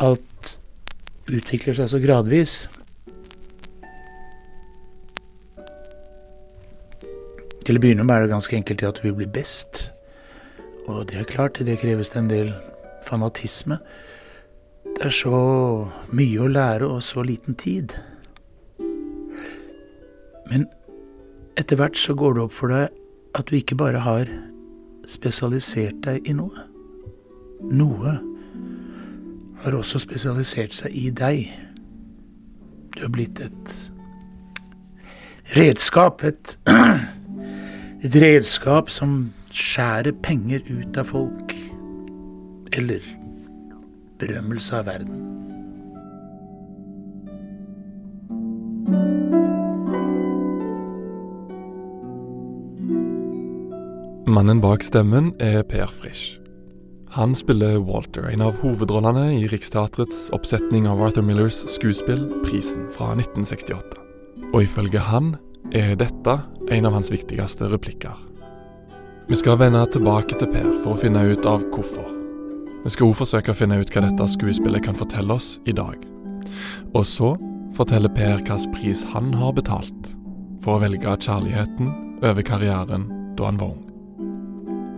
alt utvikler seg så gradvis. Til å begynne med er det ganske enkelt at du vil bli best. Og det er klart, det kreves det en del fanatisme. Det er så mye å lære og så liten tid. Men etter hvert så går det opp for deg at du ikke bare har spesialisert deg i noe. Noe har også spesialisert seg i deg. Du har blitt et redskap, et, et redskap som skjærer penger ut av folk. Eller berømmelse av verden. Mannen bak stemmen er Per Frisch. Han spiller Walter, en av hovedrollene i Riksteatrets oppsetning av Arthur Millers skuespill 'Prisen' fra 1968. Og ifølge han er dette en av hans viktigste replikker. Vi skal vende tilbake til Per for å finne ut av hvorfor. Vi skal òg forsøke å finne ut hva dette skuespillet kan fortelle oss i dag. Og så forteller Per hvilken pris han har betalt for å velge kjærligheten over karrieren da han var ung.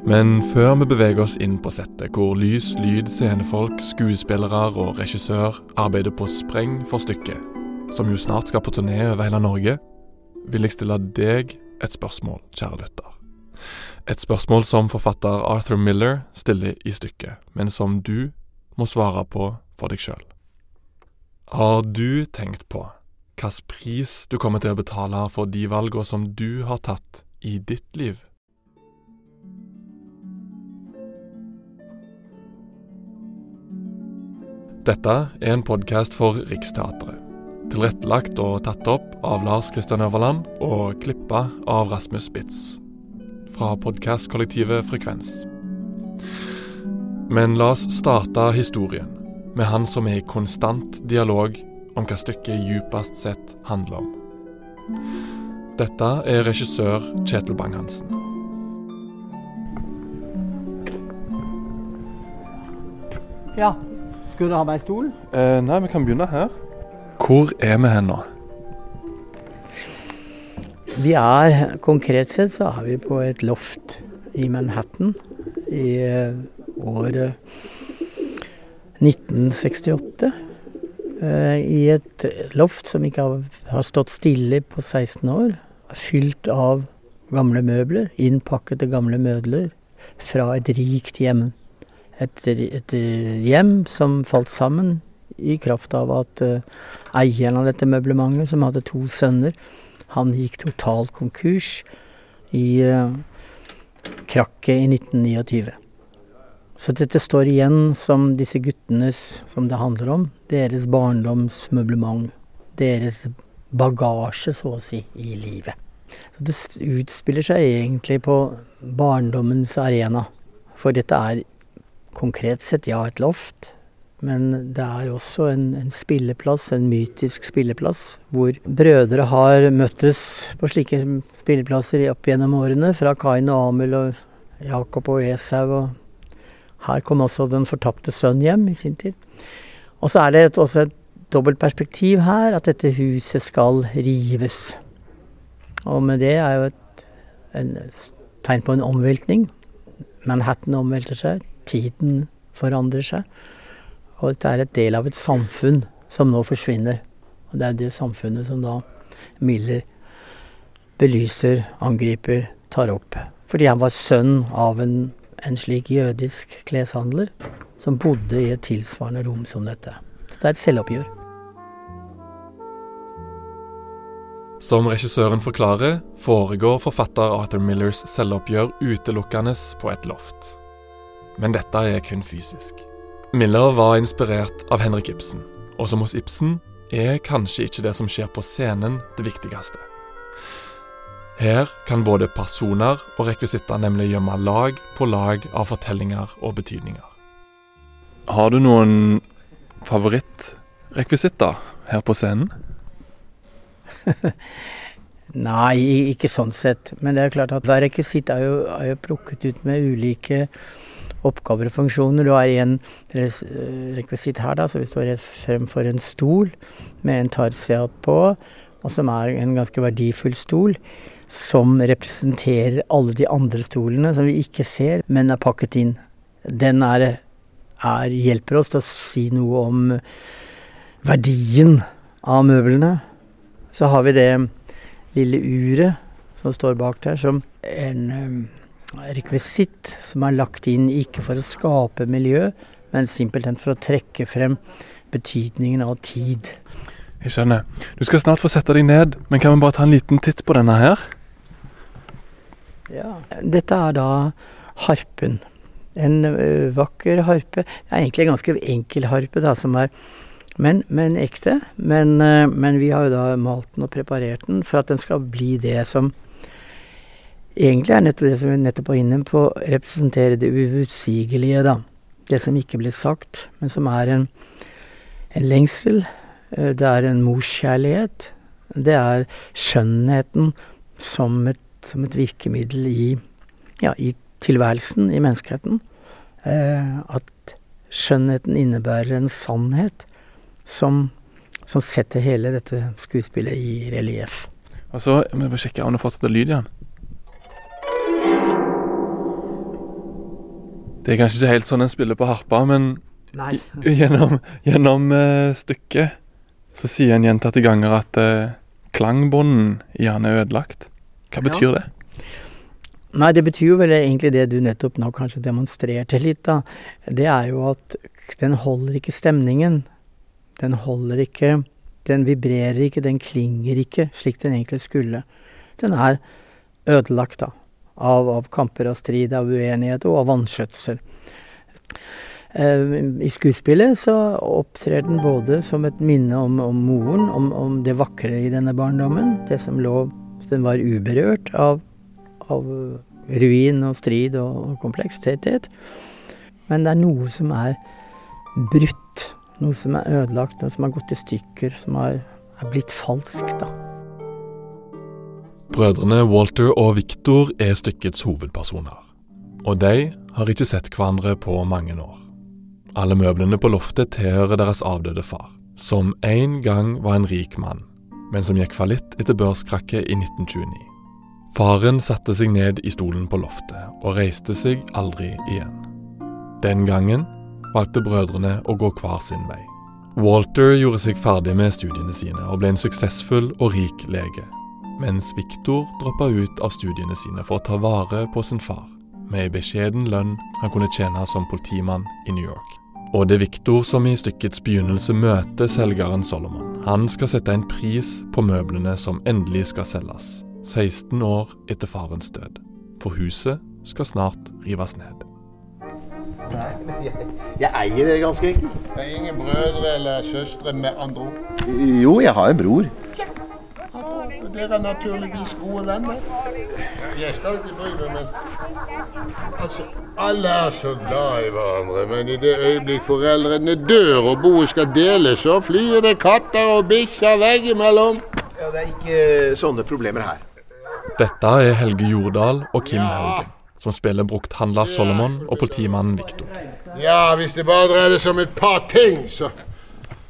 Men før vi beveger oss inn på settet, hvor lys, lyd, scenefolk, skuespillere og regissør arbeider på spreng for stykket, som jo snart skal på turné over hele Norge, vil jeg stille deg et spørsmål, kjære lytter. Et spørsmål som forfatter Arthur Miller stiller i stykket, men som du må svare på for deg sjøl. Har du tenkt på hvilken pris du kommer til å betale for de valgene som du har tatt i ditt liv? Dette er en podkast for Riksteatret. Tilrettelagt og tatt opp av Lars Kristian Øverland og klippa av Rasmus Spitz. Fra podkastkollektivet Frekvens. Men la oss starte historien med han som er i konstant dialog om hva stykket djupest sett handler om. Dette er regissør Kjetil Bang-Hansen. Ja. Skulle du ha meg stol? Eh, nei, vi kan begynne her. Hvor er vi hen nå? Vi er, konkret sett så er vi på et loft i Manhattan i uh, året 1968. Uh, I et loft som ikke har, har, stått stille på 16 år. Fylt av gamle møbler, innpakkede gamle møbler fra et rikt hjem. Et, et hjem som falt sammen i kraft av at uh, eieren av dette møblementet, som hadde to sønner, han gikk totalt konkurs i uh, krakket i 1929. Så dette står igjen som disse guttenes, som det handler om, deres barndomsmøblement. Deres bagasje, så å si, i livet. Så det utspiller seg egentlig på barndommens arena. For dette er konkret sett, ja, et loft. Men det er også en, en, spilleplass, en mytisk spilleplass, hvor brødre har møttes på slike spilleplasser opp gjennom årene. Fra Kain og Amel og Jakob og Esau. Og her kom også Den fortapte sønn hjem i sin tid. Og så er det et, også et dobbelt perspektiv her, at dette huset skal rives. Og med det er jo et en, tegn på en omveltning. Manhattan omvelter seg, tiden forandrer seg. Og dette er et del av et samfunn som nå forsvinner. Og det er det samfunnet som da Miller belyser, angriper, tar opp. Fordi han var sønn av en, en slik jødisk kleshandler som bodde i et tilsvarende rom som dette. Så det er et selvoppgjør. Som regissøren forklarer, foregår forfatter Arthur Millers selvoppgjør utelukkende på et loft. Men dette er kun fysisk. Miller var inspirert av Henrik Ibsen, og som hos Ibsen er kanskje ikke det som skjer på scenen, det viktigste. Her kan både personer og rekvisitter nemlig gjemme lag på lag av fortellinger og betydninger. Har du noen favorittrekvisitter her på scenen? Nei, ikke sånn sett. Men det er klart at hver rekvisitt er jo, er jo plukket ut med ulike oppgaver og funksjoner. Du har en rekvisitt her, da, så vi står rett fremfor en stol med en tarsia på, og som er en ganske verdifull stol. Som representerer alle de andre stolene som vi ikke ser, men er pakket inn. Den er, er, hjelper oss til å si noe om verdien av møblene. Så har vi det lille uret som står bak der, som en rekvisitt som er lagt inn ikke for å skape miljø, men simpelthen for å trekke frem betydningen av tid. Jeg skjønner. Du skal snart få sette deg ned, men kan vi bare ta en liten titt på denne her? Ja. Dette er da harpen. En vakker harpe. Det er egentlig en ganske enkel harpe, da, som er men, men ekte. Men, men vi har jo da malt den og preparert den for at den skal bli det som egentlig er nettopp det som vi nettopp var inne på, representerer det uutsigelige, da. Det som ikke blir sagt, men som er en, en lengsel. Det er en morskjærlighet. Det er skjønnheten som et, som et virkemiddel i, ja, i tilværelsen, i menneskeheten. Eh, at skjønnheten innebærer en sannhet som, som setter hele dette skuespillet i relieff. Og så må vi bare sjekke om du fortsatt er lyd igjen. Det er kanskje ikke helt sånn en spiller på harpa, men gjennom, gjennom uh, stykket så sier en gjentatte ganger at uh, klangbånden i han er ødelagt. Hva betyr det? Nei, det betyr jo vel egentlig det du nettopp nå kanskje demonstrerte litt, da. Det er jo at den holder ikke stemningen. Den holder ikke Den vibrerer ikke, den klinger ikke slik den egentlig skulle. Den er ødelagt, da. Av, av kamper og strid, av uenighet og av vanskjøtsel. Eh, I skuespillet så opptrer den både som et minne om, om moren, om, om det vakre i denne barndommen. Det som lå Den var uberørt av, av ruin og strid og, og kompleksitet. Men det er noe som er brutt. Noe som er ødelagt, noe som har gått i stykker, som har, er blitt falskt, da. Brødrene Walter og Victor er stykkets hovedpersoner. Og de har ikke sett hverandre på mange år. Alle møblene på loftet tilhører deres avdøde far, som en gang var en rik mann, men som gikk fallitt etter børskrakket i 1929. Faren satte seg ned i stolen på loftet og reiste seg aldri igjen. Den gangen valgte brødrene å gå hver sin vei. Walter gjorde seg ferdig med studiene sine og ble en suksessfull og rik lege, mens Victor droppa ut av studiene sine for å ta vare på sin far, med ei beskjeden lønn han kunne tjene som politimann i New York. Og det er Victor som i stykkets begynnelse møter selgeren Solomon. Han skal sette en pris på møblene som endelig skal selges, 16 år etter farens død. For huset skal snart rives ned. Nei, jeg, jeg eier det ganske enkelt. Det er ingen brødre eller søstre med andre ord. Jo, jeg har en bror. Og dere er naturligvis gode venner. Jeg skal ikke bry meg, men Altså, alle er så glad i hverandre, men i det øyeblikk foreldrene dør og boet skal deles, så flyr det katter og bikkjer veggimellom. Ja, det er ikke sånne problemer her. Dette er Helge Jordal og Kim Haugen, som spiller brukthandler Solomon og politimannen Victor. Ja, hvis det bare dreide seg om et par ting, så,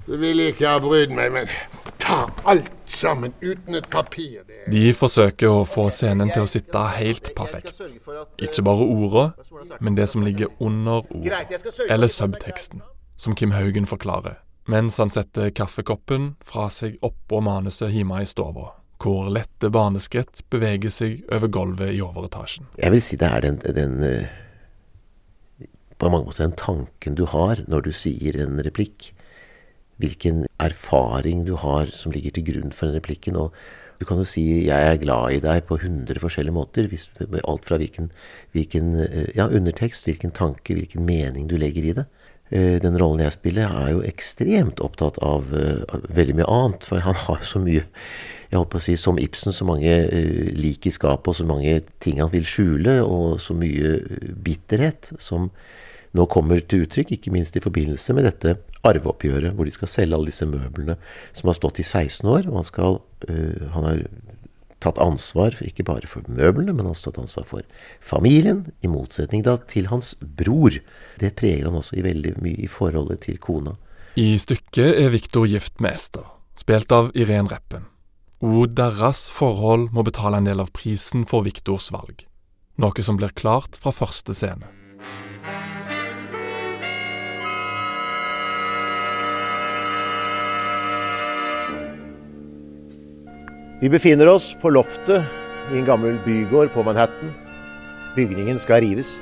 så ville jeg ikke ha brydd meg, men ta alt sammen uten et papir. De forsøker å få scenen til å sitte helt perfekt. Ikke bare ordene, men det som ligger under ord, eller subteksten, som Kim Haugen forklarer, mens han setter kaffekoppen fra seg oppå manuset hjemme i stua, hvor lette barneskritt beveger seg over gulvet i overetasjen. Jeg vil si det er den, den eh, På mange måter den tanken du har når du sier en replikk. Hvilken erfaring du har som ligger til grunn for den replikken. Og du kan jo si 'jeg er glad i deg' på hundre forskjellige måter. Hvis, alt fra hvilken, hvilken eh, ja, undertekst, hvilken tanke, hvilken mening du legger i det. Eh, Den rollen jeg spiller, er jo ekstremt opptatt av, eh, av veldig mye annet. For han har så mye jeg holdt på å si, Som Ibsen, så mange uh, lik i skapet og så mange ting han vil skjule, og så mye bitterhet som nå kommer til uttrykk, ikke minst i forbindelse med dette arveoppgjøret, hvor de skal selge alle disse møblene som har stått i 16 år. og Han, skal, øh, han har tatt ansvar ikke bare for møblene, men også tatt ansvar for familien, i motsetning da til hans bror. Det preger han også i veldig mye i forholdet til kona. I stykket er Viktor gift med Ester, spilt av Irén Reppen. Og deres forhold må betale en del av prisen for Viktors valg. Noe som blir klart fra første scene. Vi befinner oss på loftet i en gammel bygård på Manhattan. Bygningen skal rives.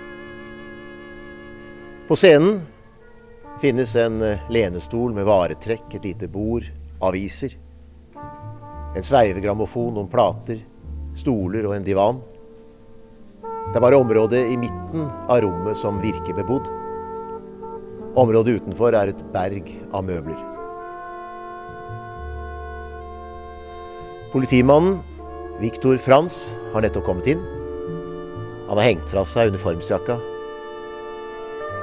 På scenen finnes en eh, lenestol med varetrekk, et lite bord, aviser. En sveivegrammofon, noen plater, stoler og en divan. Det er bare området i midten av rommet som virker bebodd. Området utenfor er et berg av møbler. Politimannen, Viktor Frans, har nettopp kommet inn. Han har hengt fra seg uniformsjakka.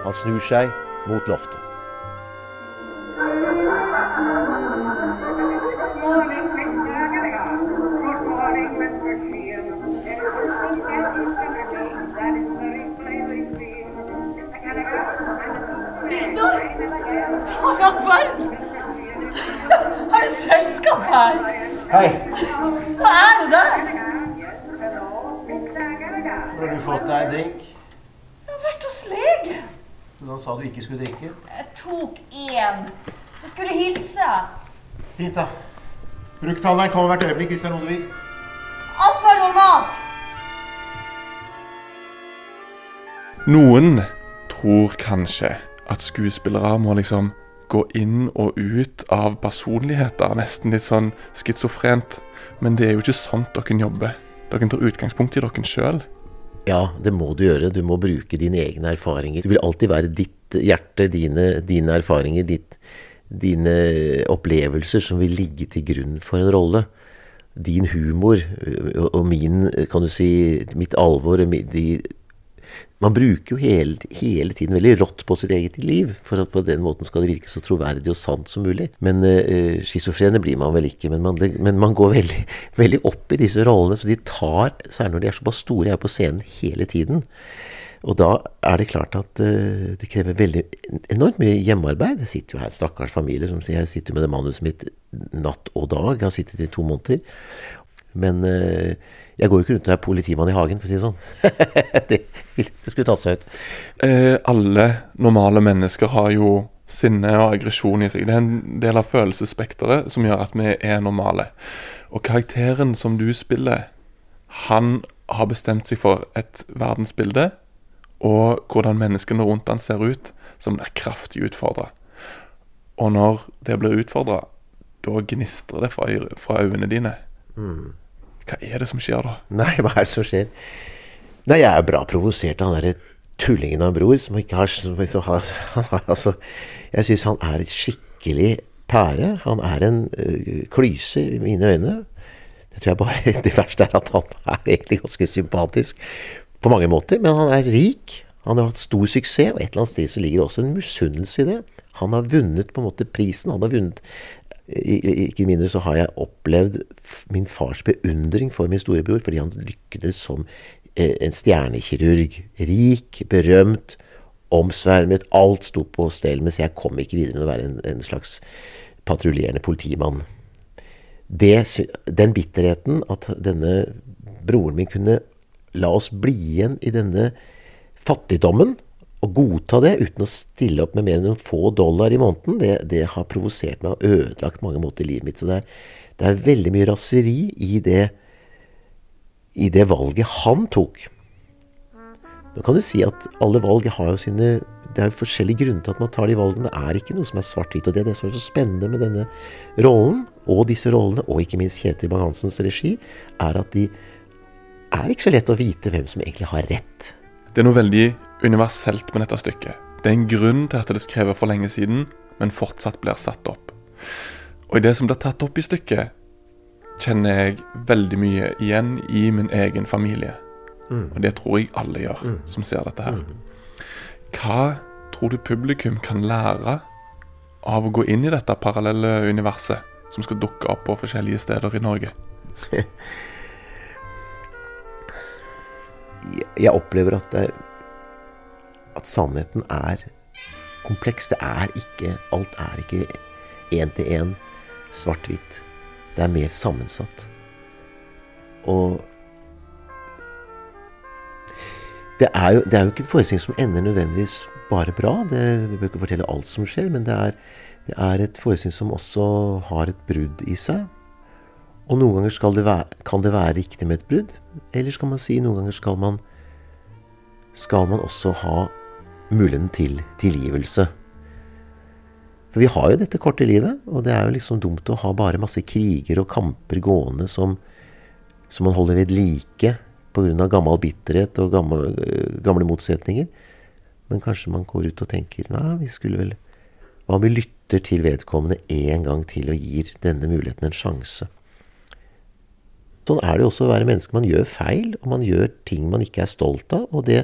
Han snur seg mot loftet. Har du fått deg en drink? Jeg har vært hos lege. Da sa du ikke skulle drikke. Jeg tok én. Jeg skulle hilse. Fint, da. Brukthandleren kommer hvert øyeblikk hvis det er noe du vil. Alt var normalt. Noen tror kanskje at skuespillere må liksom gå inn og ut av personligheter, nesten litt sånn schizofrent. Men det er jo ikke sånt dere jobber. Dere tar utgangspunkt i dere sjøl. Ja, det må du gjøre. Du må bruke dine egne erfaringer. Det vil alltid være ditt hjerte, dine, dine erfaringer, ditt, dine opplevelser som vil ligge til grunn for en rolle. Din humor og min, kan du si, mitt alvor og de, Man bruker jo hele, hele tiden veldig rått på sitt eget liv, for at på den måten skal det virke så troverdig og sant som mulig. Men uh, schizofrene blir man vel ikke. Men man, men man går veldig, veldig opp i disse rollene, så de tar, særlig når de er såpass store, er på scenen hele tiden. Og da er det klart at uh, det krever veldig enormt mye hjemmearbeid. Jeg sitter jo her, stakkars familie, som sier jeg sitter med det manuset mitt natt og dag. Jeg har sittet i to måneder. Men eh, jeg går jo ikke rundt og er politimann i hagen, for å si det sånn. det, det skulle tatt seg ut. Eh, alle normale mennesker har jo sinne og aggresjon i seg. Det er en del av følelsesspekteret som gjør at vi er normale. Og karakteren som du spiller, han har bestemt seg for et verdensbilde og hvordan menneskene rundt han ser ut, som blir kraftig utfordra. Og når det blir utfordra, da gnistrer det fra, fra øynene dine. Hva er det som skjer da? Nei, hva er det som skjer? Nei, jeg er bra provosert av han derre tullingen av en bror som ikke har, som ikke har Altså, jeg syns han er et skikkelig pære. Han er en uh, klyse i mine øyne. Det tror jeg bare Det verste er at han er egentlig ganske sympatisk på mange måter, men han er rik. Han har hatt stor suksess, og et eller annet sted så ligger det også en misunnelse i det. Han har vunnet på en måte prisen. Han har vunnet Ikke mindre så har jeg opplevd min fars beundring for min storebror, fordi han lyktes som eh, en stjernekirurg. Rik, berømt, omsvermet. Alt sto på stell, mens jeg kom ikke videre med å være en, en slags patruljerende politimann. Det, den bitterheten at denne broren min kunne la oss bli igjen i denne fattigdommen og godta det uten å stille opp med mer enn noen få dollar i måneden, det, det har provosert meg og ødelagt mange måter i livet mitt. Så det er, det er veldig mye raseri i det, i det valget han tok. Nå kan du si at alle valg har jo sine Det er jo forskjellige grunner til at man tar de valgene. Det er ikke noe som er svart-hvitt. Og det er det som er så spennende med denne rollen, og disse rollene, og ikke minst Kjetil Bang-Hansens regi, er at de er ikke så lett å vite hvem som egentlig har rett. Det er noe veldig universelt med dette stykket. Det er en grunn til at det er skrevet for lenge siden, men fortsatt blir satt opp. Og i det som blir tatt opp i stykket, kjenner jeg veldig mye igjen i min egen familie. Og det tror jeg alle gjør som ser dette her. Hva tror du publikum kan lære av å gå inn i dette parallelle universet som skal dukke opp på forskjellige steder i Norge? jeg opplever at, det, at sannheten er kompleks. Det er ikke Alt er ikke én til én svart-hvitt. Det er mer sammensatt. Og det er, jo, det er jo ikke en forestilling som ender nødvendigvis bare bra. Det, vi bør ikke fortelle alt som skjer, men det er, det er et forestilling som også har et brudd i seg. Og noen ganger det være, kan det være riktig med et brudd. Eller skal man si noen ganger skal man, skal man også ha muligheten til tilgivelse. For vi har jo dette korte livet, og det er jo liksom dumt å ha bare masse kriger og kamper gående som, som man holder ved like pga. gammel bitterhet og gamle, gamle, motsetninger. Men kanskje man går ut og tenker nei, vi skulle vel Hva om vi lytter til vedkommende en gang til og gir denne muligheten en sjanse? Sånn er det jo også å være menneske. Man gjør feil, og man gjør ting man ikke er stolt av. Og det,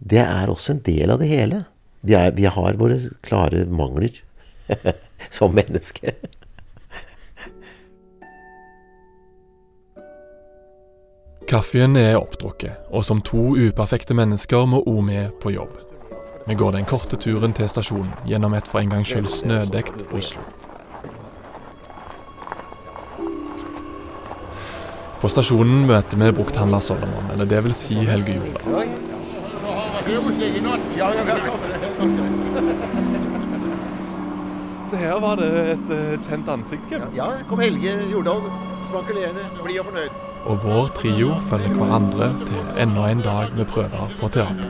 det er også en del av det hele. Vi, er, vi har våre klare mangler som menneske. Kaffen er oppdrukket, og som to uperfekte mennesker må Omi på jobb. Vi går den korte turen til stasjonen gjennom et for en gangs skyld snødekt Oslo. På stasjonen møter vi brukthandler Solomon, eller det vil si Helge Jordal. Så her var det et uh, kjent ansikt. Ja, kom Helge Jordal. Spankulerende, blid og fornøyd og vår trio følger hverandre til enda en dag med prøver på teater.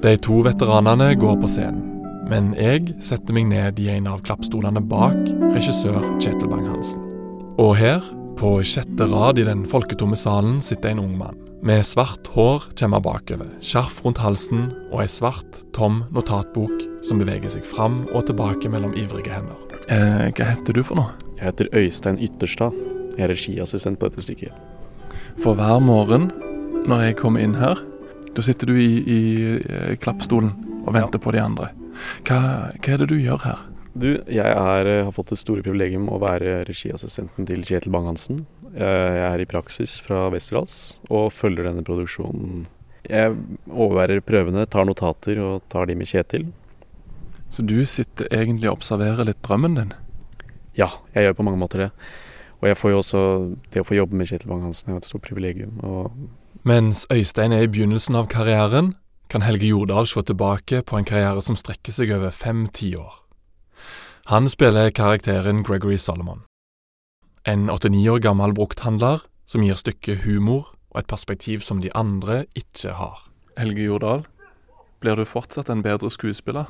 De to veteranene går på scenen, men jeg setter meg ned i en av klappstolene bak regissør Kjetil Bang-Hansen. Og her, på sjette rad i den folketomme salen, sitter en ung mann. Med svart hår kommer bakover, skjerf rundt halsen og ei svart, tom notatbok som beveger seg fram og tilbake mellom ivrige hender. Eh, hva heter du for noe? Jeg heter Øystein Ytterstad. Jeg er regiassistent på dette stykket. For hver morgen når jeg kommer inn her, da sitter du i, i i klappstolen og venter ja. på de andre. Hva, hva, er det du gjør her? Du, jeg er, eh, har fått det store privilegium å være regiassistenten til Kjetil Bang-Hansen. Jeg er i praksis fra Westerdals og følger denne produksjonen. Jeg overværer prøvene, tar notater og tar de med Kjetil. Så du sitter egentlig og observerer litt drømmen din? Ja, jeg gjør på mange måter det. Og jeg får jo også Det å få jobbe med Kjetil Bang-Hansen er et stort privilegium. Mens Øystein er i begynnelsen av karrieren, kan Helge Jordal se tilbake på en karriere som strekker seg over fem tiår. Han spiller karakteren Gregory Solomon. En 89 år gammel brukthandler som gir stykket humor og et perspektiv som de andre ikke har. Helge Jordal, blir du fortsatt en bedre skuespiller?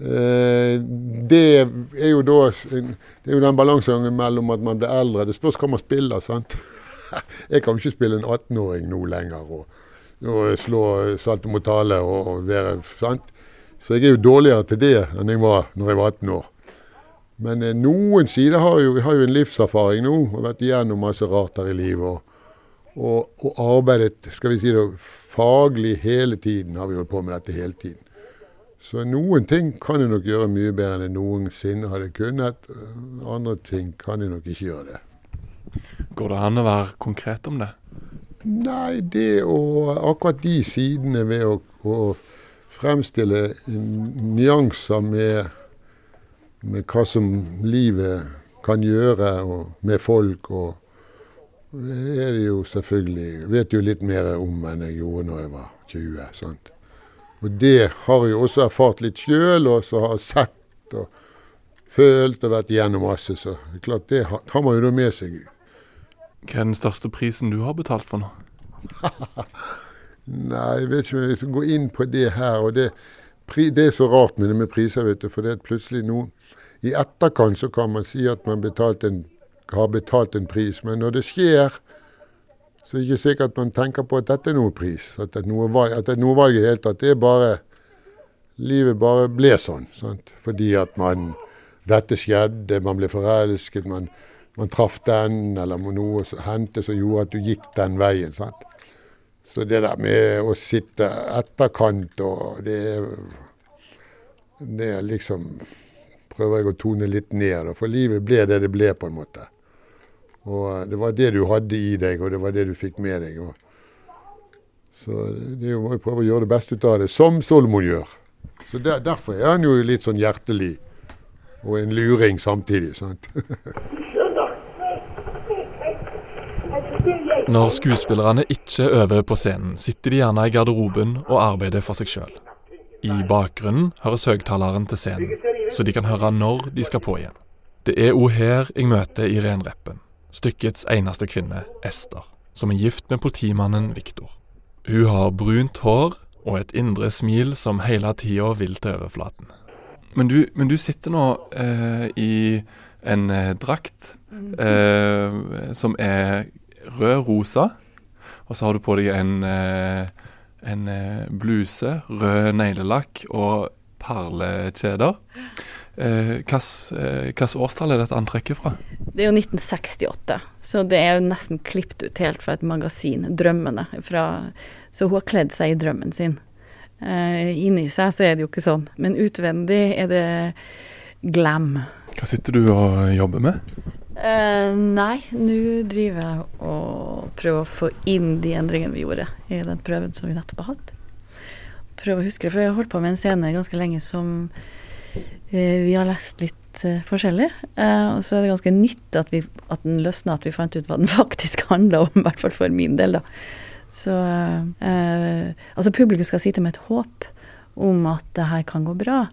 Eh, det er jo da Det er jo den balansegangen mellom at man blir eldre. Det spørs hva man spiller. sant? Jeg kan jo ikke spille en 18-åring nå lenger og, og slå saltomortale og, og være sant? Så jeg er jo dårligere til det enn jeg var når jeg var 18 år. Men eh, noen sider har jo, har jo en livserfaring nå og vært igjennom masse rart her i livet. Og, og, og, arbeidet skal vi si det, faglig hele tiden. Har vi holdt på med dette hele tiden. Så noen ting kan jeg nok gjøre mye bedre enn jeg noensinne hadde kunnet. Andre ting kan jeg nok ikke gjøre det. Går det an å være konkret om det? Nei, det og akkurat de sidene ved å, å fremstille nyanser med, med, hva som livet kan gjøre med folk, og det er det jo selvfølgelig Vet jo litt mer om enn jeg gjorde når jeg var 20. sant? Og det har jeg også erfart litt sjøl, og så har sett og følt og vært igjennom masse. Så det er klart det har man jo da med seg. Hva er den største prisen du har betalt for nå? Nei, jeg vet ikke om jeg skal gå inn på det her. og det, det er så rart med det med priser, vet du. For det er plutselig nå I etterkant så kan man si at man betalt en, har betalt en pris, men når det skjer, så er det ikke sikkert man tenker på at dette er noe pris. At det er noe valg, at det er noe valg i hele tatt. Det er bare Livet bare ble sånn. Sant? Fordi at man Dette skjedde, man ble forelsket, man, man traff den, eller noe hendte som gjorde at du gikk den veien. Sant? Så det der med å sitte etterkant og det er Det liksom Prøver jeg å tone litt ned, for livet ble det det ble, på en måte. Og det var det du hadde i deg, og det var det du fikk med deg. Så det må jo prøve å gjøre det beste ut av det, som Solomon gjør. Så der, Derfor er han jo litt sånn hjertelig, og en luring samtidig. sant? Når skuespillerne ikke øver på scenen, sitter de gjerne i garderoben og arbeider for seg sjøl. I bakgrunnen høres høyttaleren til scenen, så de kan høre når de skal på igjen. Det er òg her jeg møter Irene Reppen, stykkets eneste kvinne, Ester, som er gift med politimannen Viktor. Hun har brunt hår og et indre smil som hele tida vil til overflaten. Men du, men du sitter nå eh, i en eh, drakt eh, som er rød-rosa, og så har du på deg en, eh, en eh, bluse, rød neglelakk og perlekjeder. Eh, Hvilket årstall er dette antrekket fra? Det er jo 1968, så det er jo nesten klippet ut helt fra et magasin, 'Drømmene'. Fra, så hun har kledd seg i drømmen sin. Inni seg så er det jo ikke sånn, men utvendig er det glam. Hva sitter du og jobber med? Eh, nei, nå driver jeg og prøver å få inn de endringene vi gjorde i den prøven som vi nettopp har hatt. Prøver å huske det, for jeg har holdt på med en scene ganske lenge som uh, vi har lest litt eh, forskjellig. Uh, og så er det ganske nytt at, vi, at den løsna, at vi fant ut hva den faktisk handla om, i hvert fall for min del, da. Så uh, Altså, publikum skal sitte med et håp om at det her kan gå bra.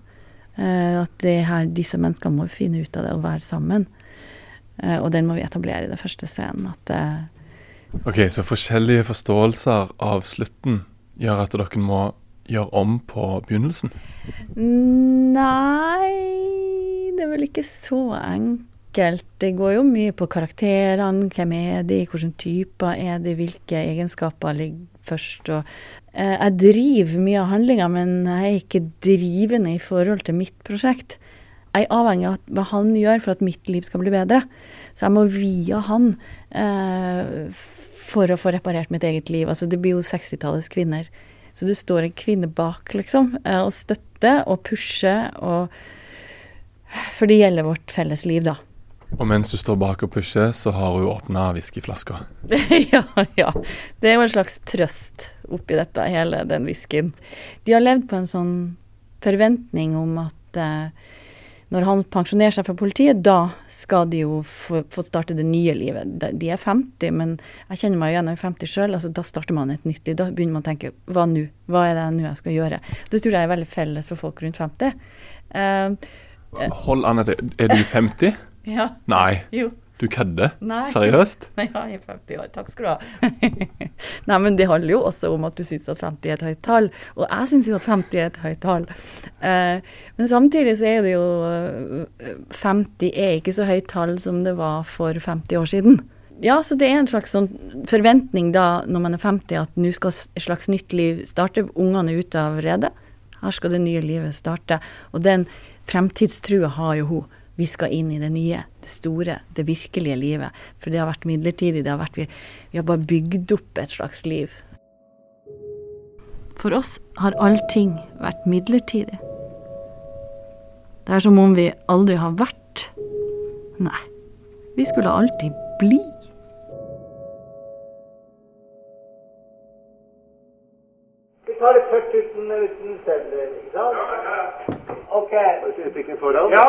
Uh, at det her, disse menneskene må finne ut av det og være sammen. Eh, og den må vi etablere i den første scenen. At eh, Ok, Så forskjellige forståelser av slutten gjør at dere må gjøre om på begynnelsen? Nei, det er vel ikke så enkelt. Det går jo mye på karakterene. Hvem er de, hvilke typer er de, hvilke egenskaper ligger først. Og, eh, jeg driver mye av handlinga, men jeg er ikke drivende i forhold til mitt prosjekt. Jeg er avhengig av hva han gjør for at mitt liv skal bli bedre. Så jeg må via han eh, for å få reparert mitt eget liv. Altså, det blir jo 60-tallets kvinner. Så det står en kvinne bak, liksom, eh, og støtter og pusher og For det gjelder vårt felles liv, da. Og mens du står bak og pusher, så har hun åpna whiskyflaska. ja, ja. Det er jo en slags trøst oppi dette, hele den whiskyen. De har levd på en sånn forventning om at eh, når han pensjonerer seg fra politiet, da skal de jo få, få starte det nye livet. De, er 50, men jeg kjenner meg igjen, jeg er 50 sjøl. Altså, da starter man et nytt liv. Da begynner man å tenke hva nå? Hva er det nå jeg skal gjøre? Det tror jeg er veldig felles for folk rundt 50. Uh, Hold an. Er du 50? ja. Nei, Jo. Du kødder? Seriøst? Nei, ja, jeg er 50 år. Takk skal du ha. Nei, men det handler jo også om at du syns at 50 er et høyt tall. Og jeg syns jo at 50 er et høyt tall. Eh, men samtidig så er det jo eh, 50 er ikke så høyt tall som det var for 50 år siden. Ja, så det er en slags sånn forventning da, når man er 50, at nå skal et slags nytt liv starte. Ungene er ute av redet. Her skal det nye livet starte. Og den fremtidstrua har jo hun. Vi skal inn i det nye, det store, det virkelige livet. For det har vært midlertidig. Det har vært, vi, vi har bare bygd opp et slags liv. For oss har allting vært midlertidig. Det er som om vi aldri har vært. Nei, vi skulle alltid bli. Vi tar det først uten, uten støvler, ikke sant? Ok. Etikken foran? Ja,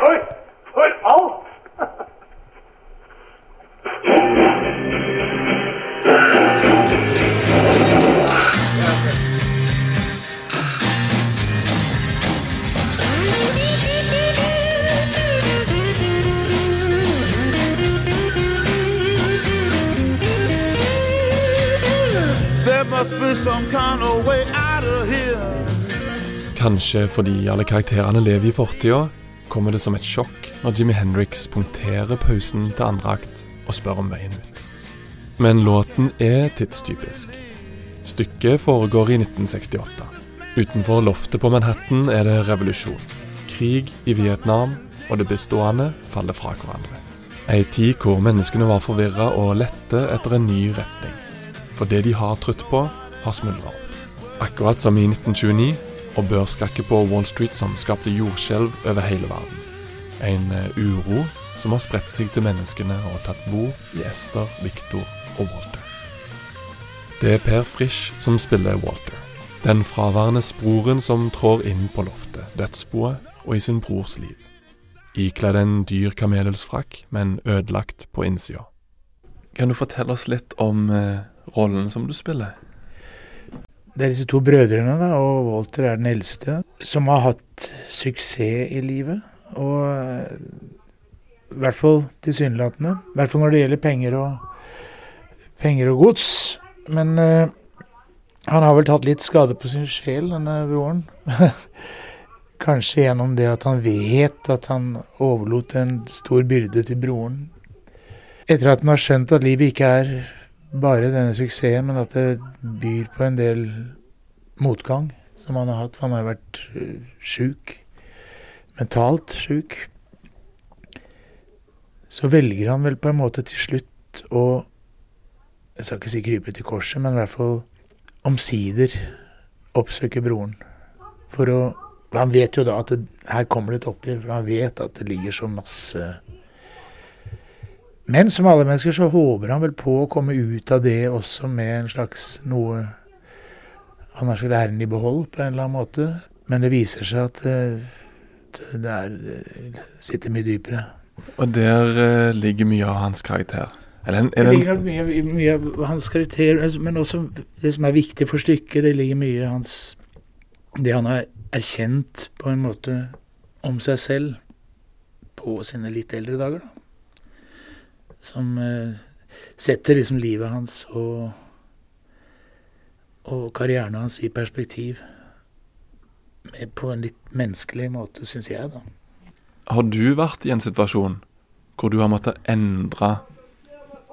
for, for alt! There must be some kind of way out of here. Kanskje fordi alle karakterene lever i fortida, kommer det som et sjokk når Jimmy Hendrix punkterer pausen til andre akt og spør om veien ut. Men låten er tidstypisk. Stykket foregår i 1968. Utenfor loftet på Manhattan er det revolusjon. Krig i Vietnam, og det bestående faller fra hverandre. Ei tid hvor menneskene var forvirra og lette etter en ny retning. For det de har trutt på, har smuldra opp. Akkurat som i 1929 og børskrakket på Wall Street som skapte jordskjelv over hele verden. En eh, uro som har spredt seg til menneskene og tatt bo i Ester, Victor og Walter. Det er Per Frisch som spiller Walter. Den fraværende broren som trår inn på loftet, dødsboet og i sin brors liv. Ikledd en dyr kamelullsfrakk, men ødelagt på innsida. Kan du fortelle oss litt om eh, rollen som du spiller? Det er disse to brødrene, da, og Walter er den eldste, som har hatt suksess i livet. Og eh, i hvert fall tilsynelatende. I hvert fall når det gjelder penger og, penger og gods. Men uh, han har vel tatt litt skade på sin sjel, denne broren. Kanskje gjennom det at han vet at han overlot en stor byrde til broren. Etter at han har skjønt at livet ikke er bare denne suksessen, men at det byr på en del motgang som han har hatt. For han har vært uh, sjuk. Mentalt sjuk. Så velger han vel på en måte til slutt å Jeg skal ikke si krype til korset, men i hvert fall omsider oppsøke broren. For å Han vet jo da at det, her kommer det et oppgjør, for han vet at det ligger så masse men som alle mennesker så håper han vel på å komme ut av det også med en slags noe Han har sikkert æren i behold på en eller annen måte. Men det viser seg at det er, sitter mye dypere. Og der uh, ligger mye av hans karakter? Eller en, det ligger nok mye, mye, av hans karakter, altså, men også det som er viktig for stykket. Det ligger mye av hans Det han har erkjent på en måte om seg selv på sine litt eldre dager. da som eh, setter liksom livet hans og, og karrieren hans i perspektiv. På en litt menneskelig måte, syns jeg, da. Har du vært i en situasjon hvor du har måttet endre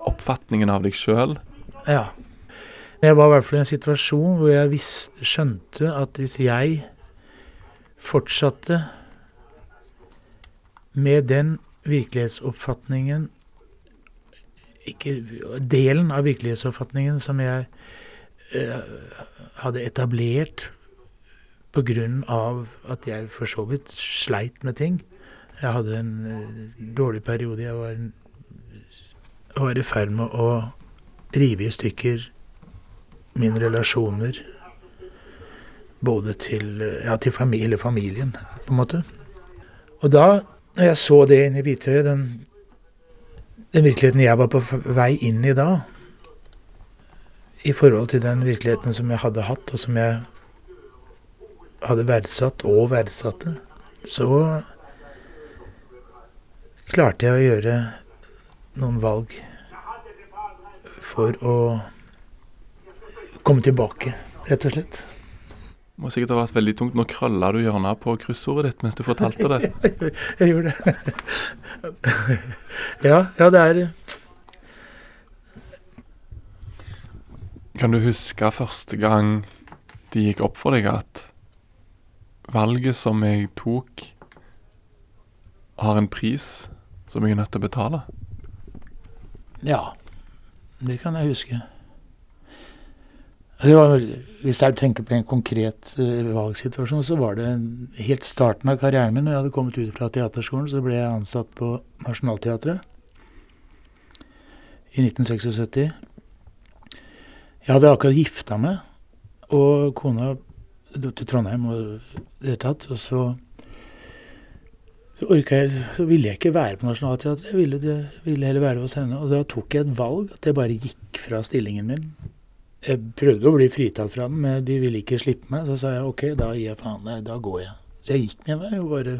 oppfatningen av deg sjøl? Ja. Jeg var i hvert fall i en situasjon hvor jeg visste, skjønte at hvis jeg fortsatte med den virkelighetsoppfatningen ikke delen av virkelighetsoppfatningen som jeg uh, hadde etablert pga. at jeg for så vidt sleit med ting. Jeg hadde en uh, dårlig periode. Jeg var, var i ferd med å rive i stykker mine relasjoner. Både til, ja, til familie, familien, på en måte. Og da, når jeg så det inne i Hvitøyet, den den virkeligheten jeg var på vei inn i da, i forhold til den virkeligheten som jeg hadde hatt, og som jeg hadde verdsatt og verdsatte, så klarte jeg å gjøre noen valg for å komme tilbake, rett og slett. Det må sikkert ha vært veldig tungt. Nå krølla du hjørnet på kryssordet ditt mens du fortalte det. jeg gjorde det. ja, ja, det er Kan du huske første gang det gikk opp for deg at valget som jeg tok, har en pris som jeg er nødt til å betale? Ja, det kan jeg huske. Var, hvis jeg tenker på en konkret uh, valgsituasjon, så var det helt starten av karrieren min. Når jeg hadde kommet ut fra teaterskolen, så ble jeg ansatt på Nationaltheatret i 1976. Jeg hadde akkurat gifta meg, og kona dro til Trondheim og det hele tatt. Og så, så orka jeg Så ville jeg ikke være på Nationaltheatret. Jeg ville, det, ville heller være hos henne. Og da tok jeg et valg, at jeg bare gikk fra stillingen min jeg prøvde å bli fritatt fra den, men de ville ikke slippe meg. Så sa jeg ok, da gir jeg faen. Da går jeg. Så jeg gikk med meg og bare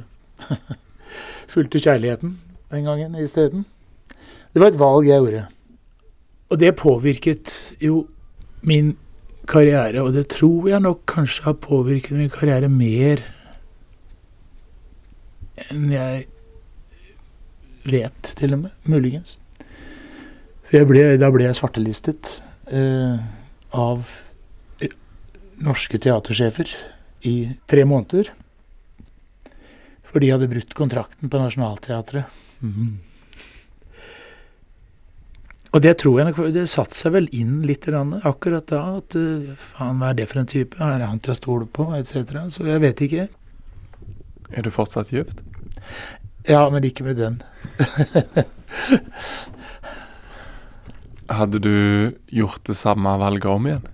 fulgte kjærligheten den gangen isteden. Det var et valg jeg gjorde. Og det påvirket jo min karriere, og det tror jeg nok kanskje har påvirket min karriere mer enn jeg vet, til og med. Muligens. For ble, da ble jeg svartelistet. Uh, av norske teatersjefer i tre måneder. For de hadde brutt kontrakten på Nationaltheatret. Mm. Og det tror jeg nok Det satte seg vel inn litt akkurat da. At uh, faen, hva er det for en type? Er det han til å stole på? Etc. Så jeg vet ikke. Er du fortsatt gift? Ja, men ikke med den. Hadde du gjort det samme valget om igjen?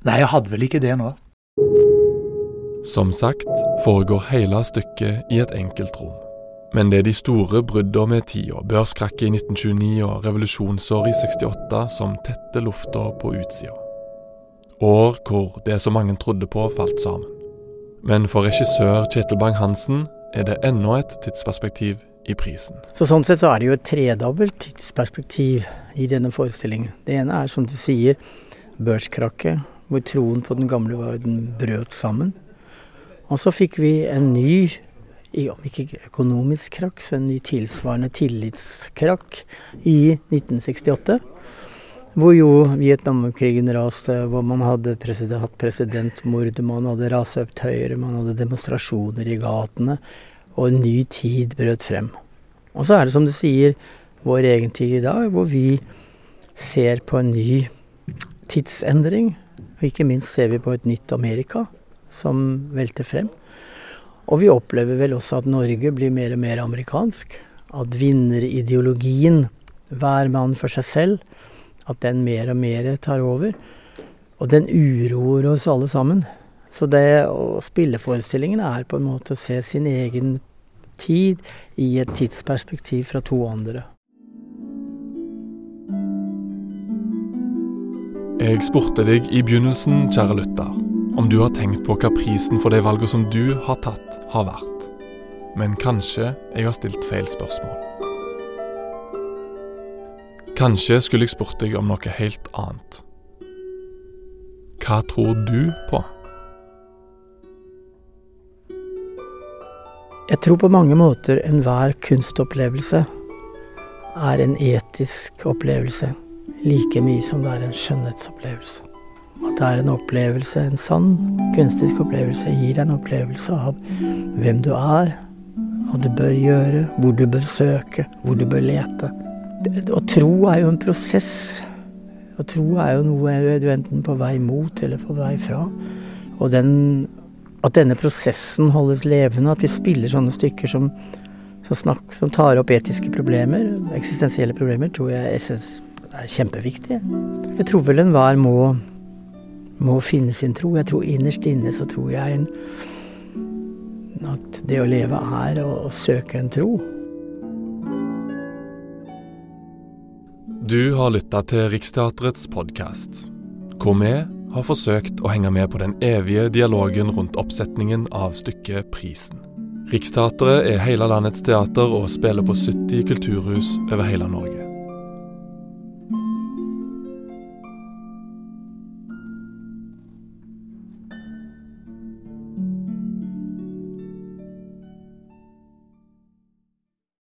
Nei, jeg hadde vel ikke det nå. Som sagt foregår hele stykket i et enkelt rom. Men det er de store bruddene med tida, børskrakket i 1929 og revolusjonsåret i 68, som tetter lufta på utsida. År hvor det som mange trodde på, falt sammen. Men for regissør Kjetil Bang-Hansen er det ennå et tidsperspektiv i prisen. Så Sånn sett så er det jo et tredobbelt tidsperspektiv i denne forestillingen. Det ene er, som du sier, børskrakket, hvor troen på den gamle verden brøt sammen. Og så fikk vi en ny, om ikke økonomisk krakk, så en ny tilsvarende tillitskrakk i 1968. Hvor jo Vietnamkrigen raste, hvor man hadde president, hatt presidentmord, man hadde raseopptøyer, man hadde demonstrasjoner i gatene, og en ny tid brøt frem. Og så er det som du sier, vår egen tid i dag, hvor vi ser på en ny tidsendring. Og ikke minst ser vi på et nytt Amerika som velter frem. Og vi opplever vel også at Norge blir mer og mer amerikansk. At vinnerideologien, hver mann for seg selv, at den mer og mer tar over. Og den uroer oss alle sammen. Så det å spille forestillingene er på en måte å se sin egen tid i et tidsperspektiv fra to andre. Jeg spurte deg i begynnelsen, kjære lytter, om du har tenkt på hva prisen for de valgene som du har tatt, har vært. Men kanskje jeg har stilt feil spørsmål. Kanskje skulle jeg spurt deg om noe helt annet. Hva tror du på? Jeg tror på mange måter enhver kunstopplevelse er en etisk opplevelse like mye som det er en skjønnhetsopplevelse. At det er en opplevelse, en sann kunstisk opplevelse, gir deg en opplevelse av hvem du er, hva du bør gjøre, hvor du bør søke, hvor du bør lete. Å tro er jo en prosess. Å tro er jo noe du er enten på vei mot eller på vei fra. Og den, at denne prosessen holdes levende, at vi spiller sånne stykker som, som, snakk, som tar opp etiske problemer, eksistensielle problemer, tror jeg essens er kjempeviktig. Jeg tror vel enhver må, må finne sin tro. Jeg tror innerst inne så tror jeg at det å leve er å, å søke en tro. Du har lytta til Riksteatrets podkast, hvor vi har forsøkt å henge med på den evige dialogen rundt oppsetningen av stykket Prisen. Riksteatret er hele landets teater og spiller på 70 kulturhus over hele Norge.